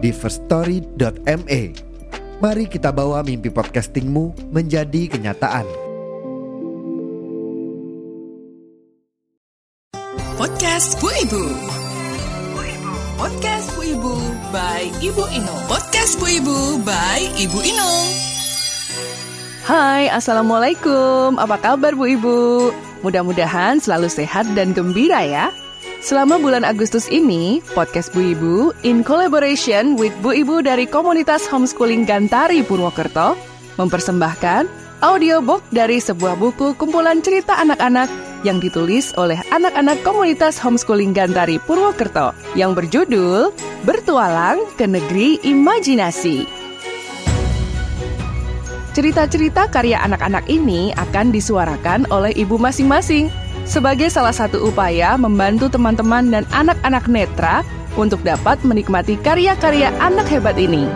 di firststory.me. Mari kita bawa mimpi podcastingmu menjadi kenyataan. Podcast Bu Ibu. Podcast Bu Ibu by Ibu Inung. Podcast Bu Ibu by Ibu Inung. Hai, Assalamualaikum. Apa kabar Bu Ibu? Mudah-mudahan selalu sehat dan gembira ya. Selama bulan Agustus ini, podcast Bu Ibu in collaboration with Bu Ibu dari komunitas homeschooling Gantari Purwokerto mempersembahkan audiobook dari sebuah buku kumpulan cerita anak-anak yang ditulis oleh anak-anak komunitas homeschooling Gantari Purwokerto yang berjudul Bertualang ke Negeri Imajinasi. Cerita-cerita karya anak-anak ini akan disuarakan oleh ibu masing-masing sebagai salah satu upaya membantu teman-teman dan anak-anak netra untuk dapat menikmati karya-karya anak hebat ini.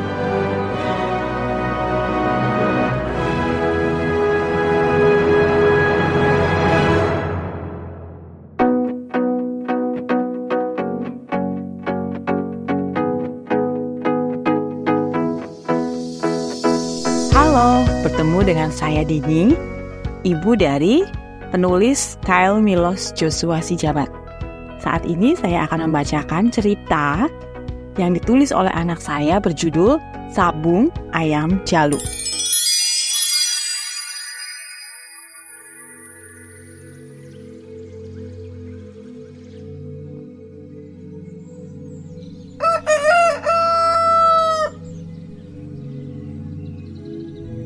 Halo, bertemu dengan saya Dini, ibu dari penulis Kyle Milos Joshua Sijabat. Saat ini saya akan membacakan cerita yang ditulis oleh anak saya berjudul Sabung Ayam Jalu.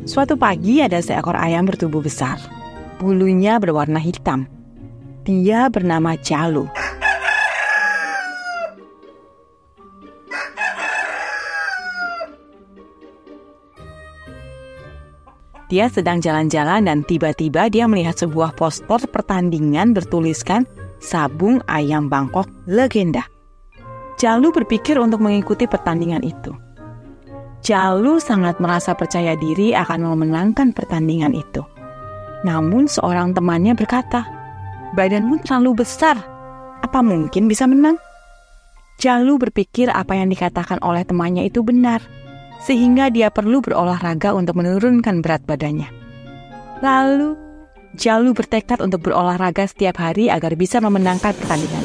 Suatu pagi ada seekor ayam bertubuh besar. Bulunya berwarna hitam. Dia bernama Jalu. Dia sedang jalan-jalan dan tiba-tiba dia melihat sebuah poster pertandingan bertuliskan Sabung Ayam Bangkok Legenda. Jalu berpikir untuk mengikuti pertandingan itu. Jalu sangat merasa percaya diri akan memenangkan pertandingan itu. Namun seorang temannya berkata, "Badanmu terlalu besar. Apa mungkin bisa menang?" Jalu berpikir apa yang dikatakan oleh temannya itu benar, sehingga dia perlu berolahraga untuk menurunkan berat badannya. Lalu, Jalu bertekad untuk berolahraga setiap hari agar bisa memenangkan pertandingan.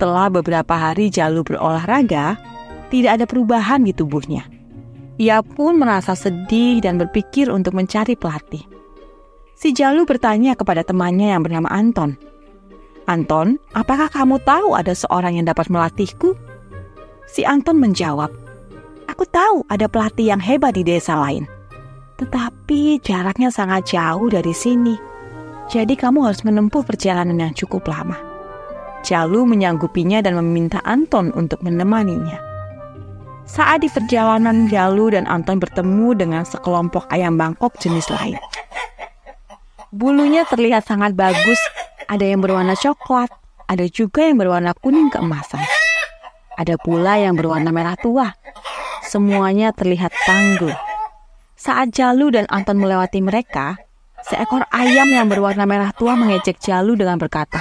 Setelah beberapa hari Jalu berolahraga, tidak ada perubahan di tubuhnya. Ia pun merasa sedih dan berpikir untuk mencari pelatih. Si Jalu bertanya kepada temannya yang bernama Anton. Anton, apakah kamu tahu ada seorang yang dapat melatihku? Si Anton menjawab, Aku tahu ada pelatih yang hebat di desa lain. Tetapi jaraknya sangat jauh dari sini. Jadi kamu harus menempuh perjalanan yang cukup lama. Jalu menyanggupinya dan meminta Anton untuk menemaninya. Saat di perjalanan Jalu dan Anton bertemu dengan sekelompok ayam Bangkok jenis lain. Bulunya terlihat sangat bagus, ada yang berwarna coklat, ada juga yang berwarna kuning keemasan. Ada pula yang berwarna merah tua. Semuanya terlihat tangguh. Saat Jalu dan Anton melewati mereka, seekor ayam yang berwarna merah tua mengejek Jalu dengan berkata,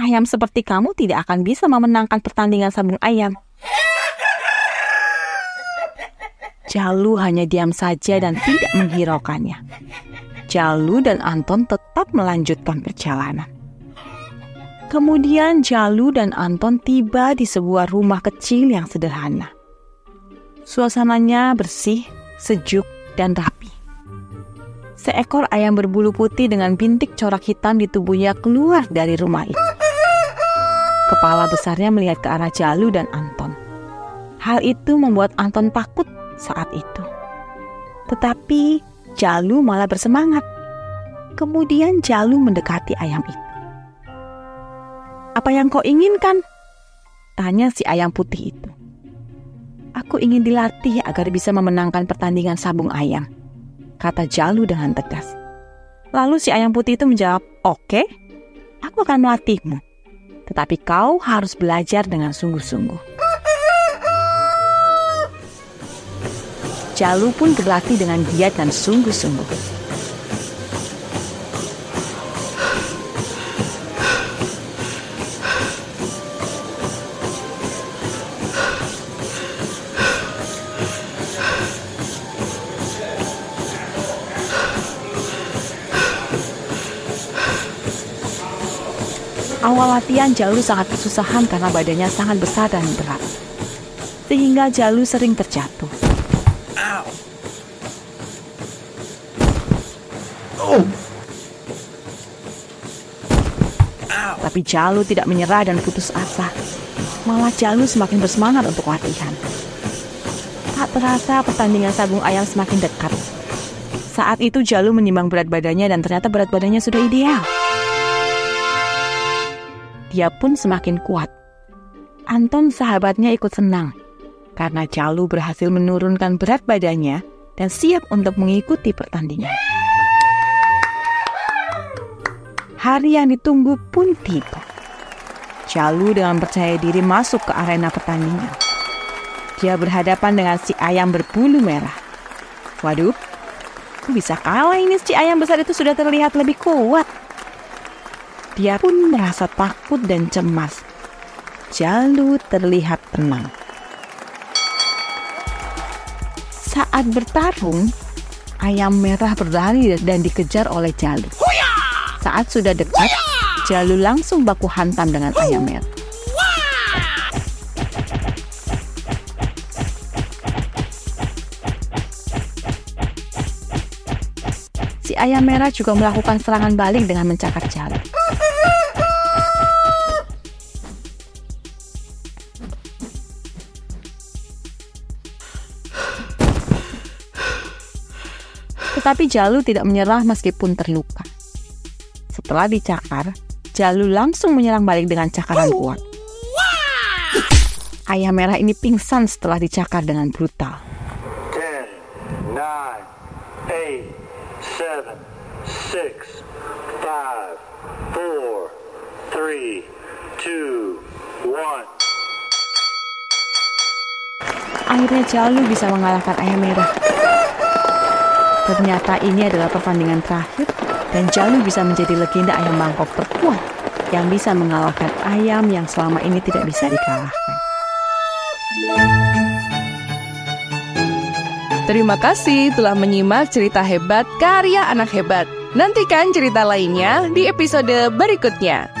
ayam seperti kamu tidak akan bisa memenangkan pertandingan sabung ayam. Jalu hanya diam saja dan tidak menghiraukannya. Jalu dan Anton tetap melanjutkan perjalanan. Kemudian Jalu dan Anton tiba di sebuah rumah kecil yang sederhana. Suasananya bersih, sejuk, dan rapi. Seekor ayam berbulu putih dengan bintik corak hitam di tubuhnya keluar dari rumah itu. Kepala besarnya melihat ke arah Jalu dan Anton. Hal itu membuat Anton takut saat itu. Tetapi Jalu malah bersemangat. Kemudian Jalu mendekati ayam itu. Apa yang kau inginkan? Tanya si ayam putih itu. Aku ingin dilatih agar bisa memenangkan pertandingan sabung ayam kata Jalu dengan tegas. Lalu si ayam putih itu menjawab, Oke, aku akan melatihmu. Tetapi kau harus belajar dengan sungguh-sungguh. Jalu pun berlatih dengan giat dan sungguh-sungguh. Awal latihan Jalu sangat kesusahan karena badannya sangat besar dan berat. Sehingga Jalu sering terjatuh. Oh. Tapi Jalu tidak menyerah dan putus asa. Malah Jalu semakin bersemangat untuk latihan. Tak terasa pertandingan sabung ayam semakin dekat. Saat itu Jalu menimbang berat badannya dan ternyata berat badannya sudah ideal dia pun semakin kuat. Anton sahabatnya ikut senang karena Jalu berhasil menurunkan berat badannya dan siap untuk mengikuti pertandingan. Hari yang ditunggu pun tiba. Jalu dengan percaya diri masuk ke arena pertandingan. Dia berhadapan dengan si ayam berbulu merah. Waduh, bisa kalah ini si ayam besar itu sudah terlihat lebih kuat. Dia pun merasa takut dan cemas. Jalu terlihat tenang. Saat bertarung, ayam merah berlari dan dikejar oleh Jalu. Saat sudah dekat, Jalu langsung baku hantam dengan ayam merah. Si ayam merah juga melakukan serangan balik dengan mencakar Jalu. Tetapi Jalu tidak menyerah meskipun terluka. Setelah dicakar, Jalu langsung menyerang balik dengan cakaran kuat. Ayam merah ini pingsan setelah dicakar dengan brutal. 10, 9, 8, 7, 6, 5, 4, 3, 2, 1. Akhirnya Jalu bisa mengalahkan ayam merah. Ternyata ini adalah pertandingan terakhir dan Jalu bisa menjadi legenda ayam Bangkok terkuat yang bisa mengalahkan ayam yang selama ini tidak bisa dikalahkan. Terima kasih telah menyimak cerita hebat karya anak hebat. Nantikan cerita lainnya di episode berikutnya.